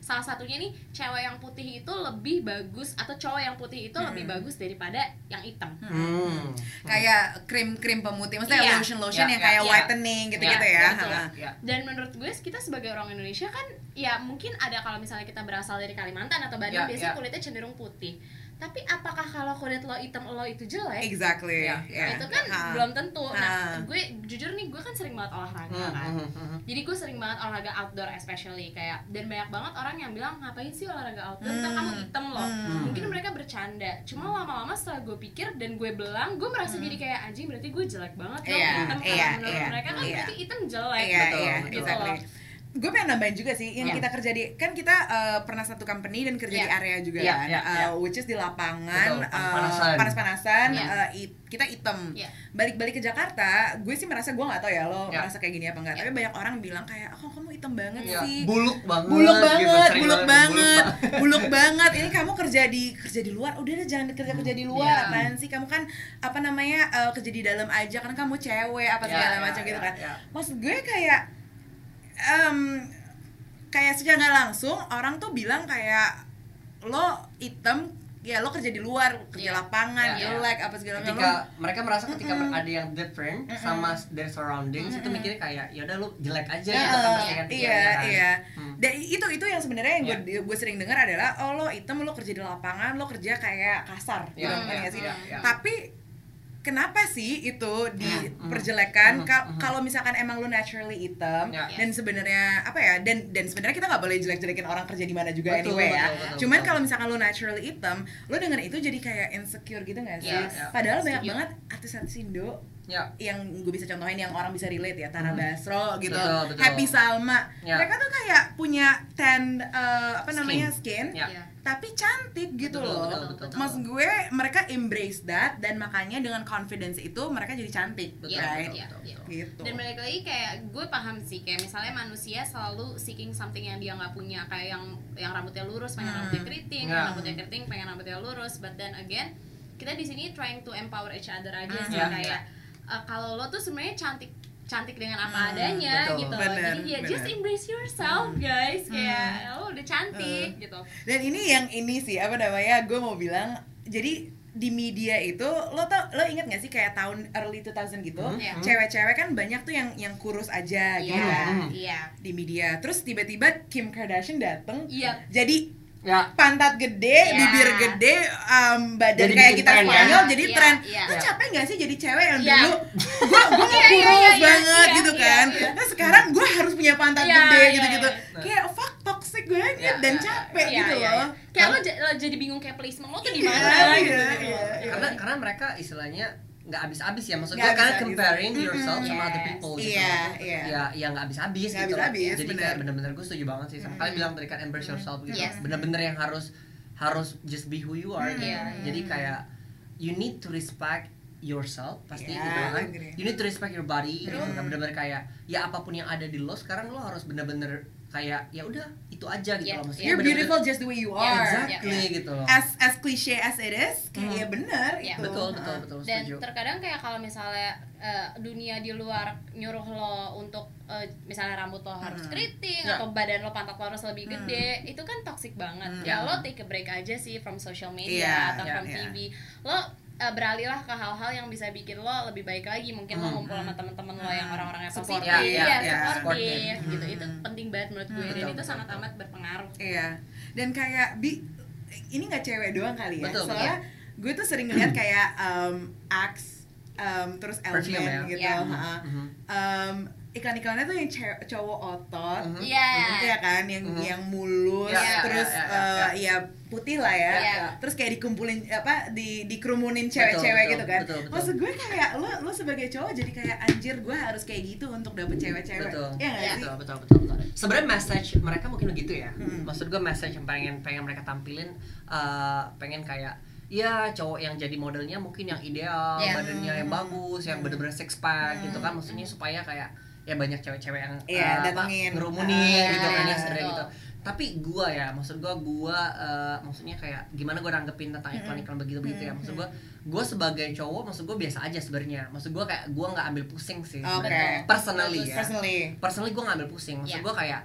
salah satunya nih cewek yang putih itu lebih bagus atau cowok yang putih itu lebih Mm-mm. bagus daripada yang hitam. Hmm. kayak krim krim pemutih maksudnya Iya. lotion lotion Ya, yang ya, kayak ya. whitening gitu gitu Ya, ya betul. Ha. Ya. Dan menurut gue kita sebagai orang Indonesia kan ya mungkin ada kalau misalnya kita berasal dari Kalimantan atau Bandung Ya, biasanya ya. kulitnya cenderung putih. Tapi apakah kalau kulit lo hitam lo itu jelek? exactly Ya, ya. itu kan Ha. belum tentu. Nah, gue jujur nih gue kan sering banget olahraga Hmm, kan. hmm. Jadi gue sering banget olahraga outdoor especially kayak dan banyak banget orang yang bilang ngapain sih olahraga outdoor Hmm. kamu hitam loh. Hmm. Mungkin mereka bercanda. Cuma lama-lama setelah gue pikir dan gue belang, gue merasa Hmm. jadi kayak anjing berarti gue jelek banget dong Iya, hitam iya, karena menurut iya, mereka kan iya. berarti hitam jelek iya Betul, iya betul. gitu exactly loh. Gue pengen nambahin juga sih yang Hmm. kita kerja di kan kita uh, pernah satu company dan kerja di Iya. area juga Iya, kan iya, uh, iya. which is di lapangan uh, panas-panasan. panas-panasan Iya. uh, it- kita item Iya. balik-balik ke Jakarta gue sih merasa gue nggak tahu ya lo Iya. merasa kayak gini apa enggak Iya. tapi banyak orang bilang kayak oh kamu hitam banget Ya, sih buluk banget buluk gitu, banget, sering buluk banget, buluk banget. Ini kamu kerja di kerja di luar, udah deh jangan kerja kerja di luar, Iya. apaan sih? Kamu kan apa namanya eh, kerja di dalam aja, kan kamu cewek apa segala ya, macam gitu ya, kan. ya. Maksud gue kayak, em, kayak secara nggak langsung orang tuh bilang kayak lo hitam ya lo kerja di luar kerja Iya. lapangan Iya, iya. jelek apa segala macam ketika Lo- mereka merasa ketika Mm-mm. ada yang different Mm-mm. sama their surroundings itu Mm-mm. mikirnya kayak ya udah lu jelek aja Ya, gitu kan pasti kan iya kan. iya Hmm. dan itu itu yang sebenarnya yang gue gue sering dengar adalah oh lo hitam lo kerja di lapangan lo kerja kayak kasar Iya, gitu iya, kan ya sih iya, iya. tapi kenapa sih itu Hmm, diperjelekan Ka- hmm. kalau misalkan emang lo naturally hitam Ya. dan sebenarnya apa ya dan dan sebenarnya kita nggak boleh jelek-jelekin orang kerja di mana juga Betul, anyway ya betul, betul, cuman betul. kalau misalkan lo naturally hitam lo denger itu jadi kayak insecure gitu nggak sih Yes, ya. padahal banyak Setuju. banget artis-artis Indo ya yang gue bisa contohin yang orang bisa relate ya Tara Hmm. Basro gitu Betul, betul. Happy Salma Ya. mereka tuh kayak punya tan eh, apa namanya skin Ya. Iya. Tapi cantik gitu Betul, loh betul, betul, betul. maksud gue mereka embrace that dan makanya dengan confidence itu mereka jadi cantik Betul, Iya, right betul, betul. gitu Dan balik lagi kayak gue paham sih kayak misalnya manusia selalu seeking something yang dia nggak punya kayak yang yang rambutnya lurus pengen Hmm. rambutnya keriting, Ya. yang rambutnya keriting pengen rambutnya lurus, but then again kita di sini trying to empower each other aja Hmm. sih Ya, kayak uh, kalau lo tuh sebenarnya cantik cantik dengan apa Hmm, adanya betul. gitu Bener, jadi ya just bener. embrace yourself guys kayak Hmm. lo udah cantik gitu dan ini yang ini sih apa namanya gue mau bilang jadi di media itu lo tau lo inget gak sih kayak tahun early 2000 gitu Hmm, hmm. cewek-cewek kan banyak tuh yang yang kurus aja gitu iya kan Hmm. iya di media terus tiba-tiba Kim Kardashian dateng iya jadi ya pantat gede, Iya. bibir gede, um, badan Jadi kayak kita tren, ya? Spanyol jadi Iya, tren. iya. Lo capek gak sih jadi cewek yang Iya. dulu gua gua mau Iya, iya, kurus iya, iya, banget iya, gitu iya, kan. iya. Nah sekarang gua harus punya pantat Iya, gede iya, gitu-gitu. iya. Kayak fuck toxic banget Iya, dan iya, capek Iya, gitu iya, loh. iya. kayak lo, j- lo jadi bingung kayak placement lo tuh di Iya, mana iya, gitu iya, iya. karena karena mereka istilahnya nggak habis-habis ya maksud Nggak gue karena comparing yourself sama other Yes. people gitu Iya, loh. iya. ya ya nggak habis-habis gitu loh. habis-habis, jadi bener. kayak bener-bener gue setuju banget sih sama kalian bilang tadi kan embrace yourself gitu Yes. bener-bener yang harus harus just be who you are Mm. gitu. Iya, iya. jadi kayak you need to respect yourself pasti Iya, gitu kan agree. you need to respect your body gitu Mm. kan bener-bener kayak ya apa pun yang ada di lo sekarang lo harus bener-bener kayak ya udah itu aja gitu Yeah, loh maksudnya You're bener-bener- beautiful just the way you Yeah, are. exactly Yeah. gitu loh As as cliche as it is, kayak Hmm. ya bener Iya. itu. betul betul Heeh. betul dan setuju terkadang kayak kalau misalnya eh, dunia di luar nyuruh lo untuk eh, misalnya rambut lo harus Hmm. keriting Ya. atau badan lo pantat lo harus lebih Hmm. gede itu kan toxic banget Hmm. ya lo take a break aja sih from social media Iya, atau iya, from iya. TV lo eh, beralihlah ke hal-hal yang bisa bikin lo lebih baik lagi mungkin lo Hmm. ngumpul sama teman-teman lo yang Hmm. orang-orangnya Support. positif Ya, ya, ya, ya, supportive gitu Hmm. itu penting banget menurut gue Hmm. dan Betul, itu betul, sangat betul. amat berpengaruh Iya. Dan kayak bi ini nggak cewek doang kali ya. Betul, Soalnya gue tuh sering ngeliat kayak um, Axe um, terus Elmen ya? gitu. Iya. ha-ha. Mhm. Um, iklan-iklannya tuh yang cowok otot. Mhm. Iya Iya kan, yang Mhm. yang mulus, Ya, ya, terus ya, ya, eh, ya. ya putih lah ya, Iya. terus kayak dikumpulin apa di dikerumunin cewek-cewek betul, gitu kan. betul, betul. Maksud gue kayak lo lo sebagai cowok jadi kayak anjir gue harus kayak gitu untuk dapet cewek-cewek. betul Iya Iya. sih? betul betul betul, betul. sebenarnya message mereka mungkin begitu ya Hmm. maksud gue message yang pengen pengen mereka tampilin eh, pengen kayak ya cowok yang jadi modelnya mungkin yang ideal Iya. badannya yang bagus yang bener-bener six pack gitu Hmm. kan maksudnya supaya kayak ya banyak cewek-cewek yang Iya, eh, apa, datengin. ngerumunin Ah, gitu kan ya iya, sebenarnya gitu tapi gua ya maksud gua gua eh, maksudnya kayak gimana gua nanggepin tentang Hmm. iklan-iklan begitu begitu ya maksud gua gua sebagai cowok maksud gua biasa aja sebenarnya maksud gua kayak gua nggak ambil pusing sih sebenarnya. personally ya Personally. personally gue gak ambil pusing maksud Iya. gue kayak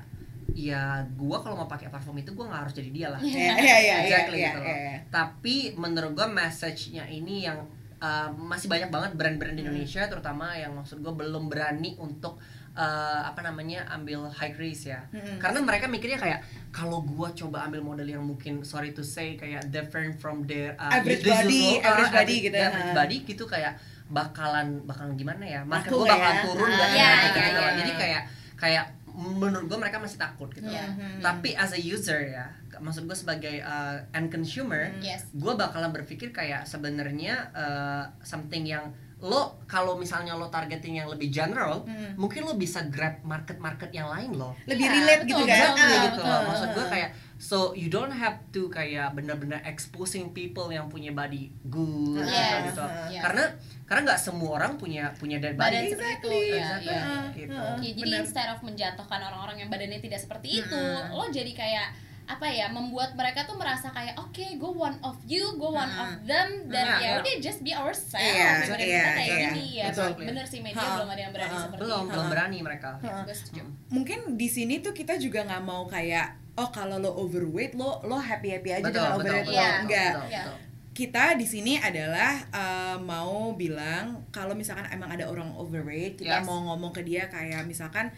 ya gue kalau mau pakai parfum itu gue nggak harus jadi dia lah Iya iya iya iya Exactly iya. gitu loh. iya. tapi menurut gue message-nya ini yang uh, masih banyak banget brand-brand di Hmm. Indonesia terutama yang maksud gue belum berani untuk uh, apa namanya ambil high risk ya Mm-mm. karena mereka mikirnya kayak kalau gue coba ambil model yang mungkin sorry to say kayak different from their uh, Average body, uh, average body gitu ya, ya. average body gitu kayak bakalan bakalan gimana ya market gue bakalan ya? turun Ah, nggak iya, ya gitu iya, loh. iya. jadi kayak kayak menurut gue mereka masih takut gitu Iya. Mhm. tapi as a user ya maksud gue sebagai uh, end consumer Hmm. yes gue bakalan berpikir kayak sebenarnya uh, something yang lo kalau misalnya lo targeting yang lebih general Hmm. mungkin lo bisa grab market-market yang lain lo lebih Iya, relate betul, gitu kan betul, Ah, betul, gitu loh betul. maksud gue kayak so you don't have to kayak bener-bener exposing people yang punya body good Yes, gitu, gitu. yes. karena karena nggak semua orang punya punya dead badan body seperti itu Exactly. ya, Exactly. ya. Ah, Gitu. ah, Ya, jadi benar. instead of menjatuhkan orang-orang yang badannya tidak seperti itu, Mm-mm. lo jadi kayak apa ya membuat mereka tuh merasa kayak oke gue one of you gue one Mm-mm. of them dan Iya, ya iya. udah just be ourselves Iya, badan iya, kita kayak iya. gini ya Betul. bener sih media Ha. belum ada yang berani Ha. seperti belum itu belum berani mereka Ha. Gue setuju. mungkin di sini tuh kita juga nggak mau kayak oh kalau lo overweight lo lo happy happy aja betul dengan betul overweight betul, lo Iya. betul, enggak betul, Iya. betul. kita di sini adalah uh, mau bilang kalau misalkan emang ada orang overweight kita Yes. mau ngomong ke dia kayak misalkan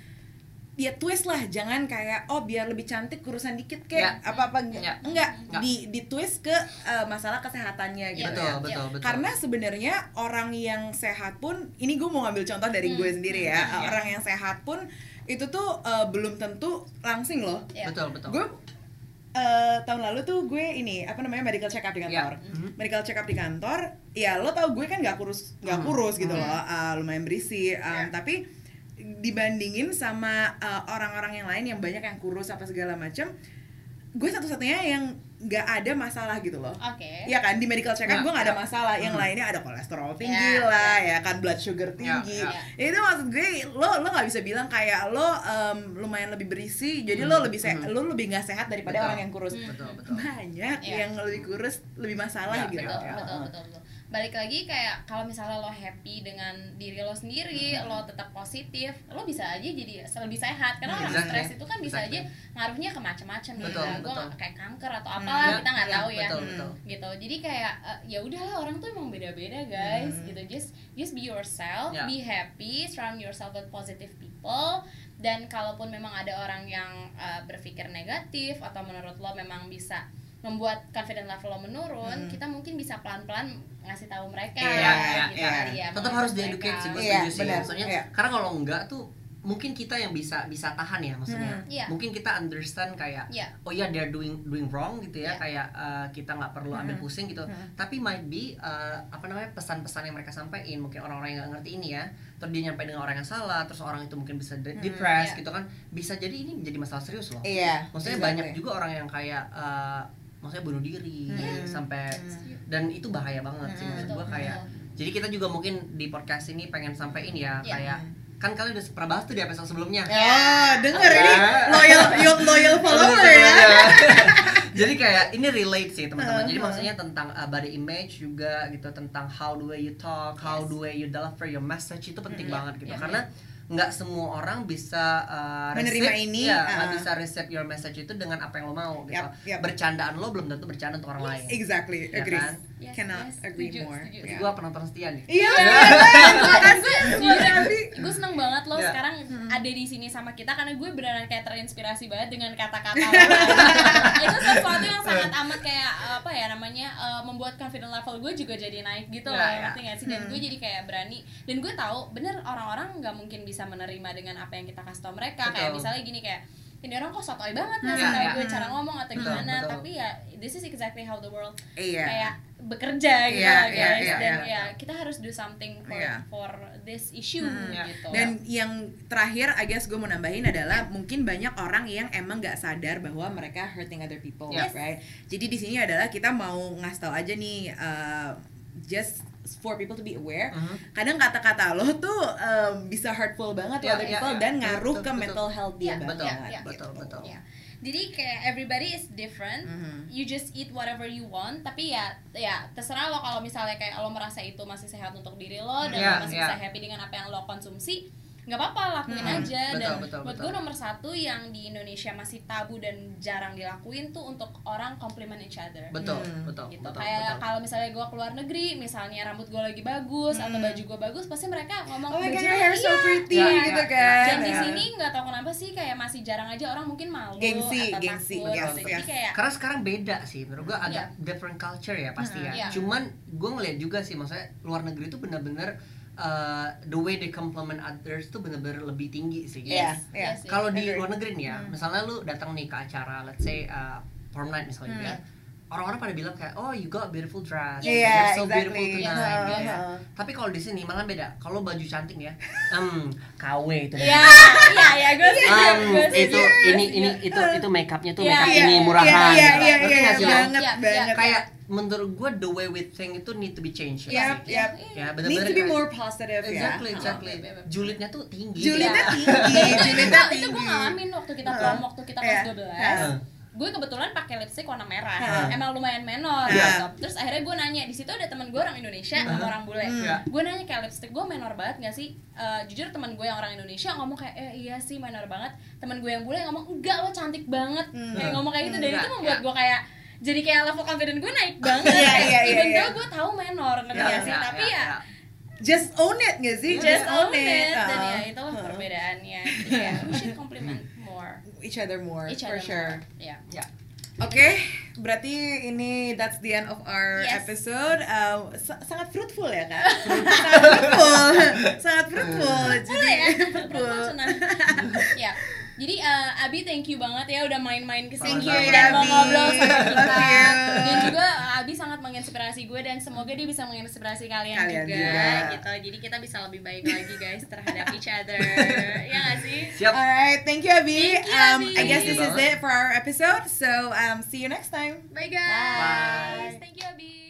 ya twist lah jangan kayak oh biar lebih cantik kurusan dikit Ya. kayak apa apa Ya. enggak Nggak. di di twist ke uh, masalah kesehatannya gitu Iya, betul ya. betul betul Karena sebenarnya orang yang sehat pun, ini gue mau ngambil contoh dari Hmm. gue sendiri ya. Hmm. Orang yang sehat pun itu tuh uh, belum tentu langsing loh. Iya. betul betul Gue uh, tahun lalu tuh gue ini apa namanya medical check up di kantor. Ya. Mhm. Medical check up di kantor, ya lo tau gue kan nggak kurus nggak Hmm. kurus gitu Hmm. loh, uh, lumayan berisi. Um, Ya. Tapi dibandingin sama uh, orang-orang yang lain yang banyak yang kurus apa segala macam, gue satu-satunya yang nggak ada masalah gitu loh. Oke. Iya kan di medical check up Ya, gue nggak ada ya. masalah. Yang Hmm. lainnya ada kolesterol tinggi Ya, lah, ya kan blood sugar tinggi. ya. Itu maksud gue lo lo nggak bisa bilang kayak lo em, lumayan lebih berisi, jadi lo Hmm, lebih se- hmm. lo lebih nggak sehat daripada Betul. orang yang kurus. Hmm. betul betul Banyak Ya. yang lebih kurus lebih masalah Ya, gitu. betul, ya. betul, betul, betul. Balik lagi kayak kalau misalnya lo happy dengan diri lo sendiri, Hmm. lo tetap positif, lo bisa aja jadi lebih sehat. Karena Hmm, orang exactly. stres itu kan bisa Exactly. aja ngaruhnya ke macam-macam ya. Betul, Gue kayak kanker atau Hmm, apalah ya, kita nggak ya, tahu ya. betul Hmm. betul gitu jadi kayak eh, ya udahlah orang tuh emang beda-beda guys Hmm. gitu just just be yourself Ya. be happy surround yourself with positive people dan kalaupun memang ada orang yang eh, berpikir negatif atau menurut lo memang bisa membuat confident level lo menurun Hmm. kita mungkin bisa pelan-pelan ngasih tahu mereka Iya, iya, gitu iya. kali ya, tetap harus mereka. dieducate sih gue Iya, setuju sih maksudnya iya. karena kalau enggak tuh mungkin kita yang bisa bisa tahan ya maksudnya Hmm. Iya. mungkin kita understand kayak Iya. oh ya they're doing doing wrong gitu ya Iya. kayak uh, kita nggak perlu ambil Hmm. pusing gitu Hmm. tapi might be uh, apa namanya pesan-pesan yang mereka sampaikan mungkin orang-orang yang nggak ngerti ini ya terus dia nyampe dengan orang yang salah terus orang itu mungkin bisa de- Hmm, depressed iya. gitu kan bisa jadi ini menjadi masalah serius loh Iya. maksudnya exactly. banyak juga orang yang kayak uh, maksudnya bunuh diri Hmm. sampai Hmm. dan itu bahaya banget sih Hmm. maksud Betul, gue kayak betul. jadi kita juga mungkin di podcast ini pengen sampaikan ya Iya. kayak kan kalian udah pernah bahas tuh di episode sebelumnya Oh, denger ini Ya. loyal loyal, loyal follower ya. jadi kayak ini relate sih teman-teman jadi Uh-huh. maksudnya tentang uh, body image juga gitu tentang how the way you talk how Yes. the way you deliver your message itu penting Mhm. banget gitu Iya, karena nggak semua orang bisa uh, Menerima receive- ini, ya, nggak uh. bisa receive your message itu dengan apa yang lo mau gitu Yap, yap. bercandaan lo belum tentu bercanda untuk orang lain Exactly, Ya agree. kan? Yes, Cannot yes, agree setuju, more. setuju. Yeah. gue penonton setia nih Iya. gue seneng banget loh Ya. sekarang Hmm. ada di sini sama kita karena gue beneran kayak terinspirasi banget dengan kata-kata lo. itu sesuatu yang sangat amat kayak apa ya namanya uh, membuat confident level gue juga jadi naik gitu loh Ya, ya. ngerti gak sih dan Hmm. gue jadi kayak berani dan gue tahu bener orang-orang nggak mungkin bisa menerima dengan apa yang kita kasih tau mereka kayak Betul. misalnya gini kayak ini orang kok sotoy banget Hmm. ngasih Ya, tau ya. gue cara ngomong atau Betul, gimana betul. tapi ya this is exactly how the world Iya. kayak bekerja gitu Iya, lah, iya, guys iya, dan iya. ya kita harus do something for Iya. for this issue Hmm. Iya. gitu Dan yang terakhir, I guess gue mau nambahin adalah mungkin banyak orang yang emang nggak sadar bahwa mereka hurting other people, Yes. right? Jadi di sini adalah kita mau ngasih tau aja nih, uh, just for people to be aware. Mhm. Kadang kata-kata lo tuh um, bisa hurtful banget to Ya, other ya, people ya. dan ngaruh Betul, ke betul. mental health dia Iya, banget. betul, iya, betul, betul. Ya. Jadi kayak everybody is different. Mhm. You just eat whatever you want. Tapi ya, ya terserah lo kalau misalnya kayak lo merasa itu masih sehat untuk diri lo dan Iya, lo masih iya. bisa happy dengan apa yang lo konsumsi, nggak apa-apa lakuin Hmm, aja. betul, dan betul, buat betul. gue nomor satu yang di Indonesia masih tabu dan jarang dilakuin tuh untuk orang compliment each other. betul Hmm. betul gitu betul kayak kalau misalnya gue keluar negeri misalnya rambut gue lagi bagus atau Hmm. baju gue bagus pasti mereka ngomong Oh my god, your hair so iya. pretty Iya, gitu iya, kan. dan di Ya. sini nggak tahu kenapa sih kayak masih jarang aja orang mungkin malu Gengsi, atau gengsi, takut yes, gitu. yes. kayak karena sekarang beda sih menurut gua agak Iya. different culture ya pasti ya Iya. cuman gue ngeliat juga sih maksudnya luar negeri itu benar-benar uh, the way they compliment others itu benar-benar lebih tinggi sih Iya, yes, iya. yes, yes. kalau di luar negeri nih ya Hmm. misalnya lu datang nih ke acara let's say uh, prom night misalnya gitu ya orang-orang pada bilang kayak oh you got beautiful dress Iya, you're so beautiful exactly. tonight Uh-huh. gitu ya. tapi kalau di sini malah beda kalau baju cantik nih ya hmm KW itu Iya, iya, iya, gue sih. Um, itu ini ini itu itu makeupnya tuh Iya, makeup iya, ini Iya, murahan iya, gitu. iya, Ngerti iya, nggak sih lo? banget, Iya, banget. iya. kayak menurut gue the way we think itu need to be changed Yep, sih. yep. ya Need benar-benar to be more positive ya. exactly exactly Oh, beb, beb. julidnya tuh tinggi Julidnya ya. tinggi, julidnya Nah, itu tinggi. gue ngalamin waktu kita prom waktu kita kelas Iya. 12 Heeh. gue kebetulan pakai lipstick warna merah Heeh. emang lumayan menor Iya. gitu. terus akhirnya gue nanya di situ ada teman gue orang Indonesia sama orang bule Hmm. Iya. gue nanya kayak lipstick gue menor banget gak sih Eh, jujur teman gue yang orang Indonesia ngomong kayak eh iya sih menor banget teman gue yang bule ngomong enggak lo cantik banget Hmm. kayak ngomong kayak gitu dan Enggak, itu membuat gue kayak jadi kayak level confident gue naik banget Iya, kayak iya, iya, even iya. though gue tahu menor ngerti Iya, gak sih iya, tapi iya, ya iya. Just own it gak sih? just own it Uh, dan ya itulah uh, perbedaannya Jadi kayak we should compliment more Each other more, each for other sure. more. ya ya Oke, berarti ini that's the end of our Yes. episode. Uh, sa- sangat fruitful ya kak? sangat fruitful, sangat fruitful. Boleh ya, fruitful. perut senang. ya. Jadi uh, Abi thank you banget ya udah main-main ke Thank sini you, dan mau Abi. ngobrol sama kita. Dan juga uh, Abi sangat menginspirasi gue dan semoga dia bisa menginspirasi kalian, Kalian juga, juga. gitu. Jadi kita bisa lebih baik lagi guys terhadap each other. ya gak sih? siap Alright, thank you Abi. Thank you, um, Abi. I guess this is it for our episode. So um, see you next time. Bye guys. Bye. Thank you Abi.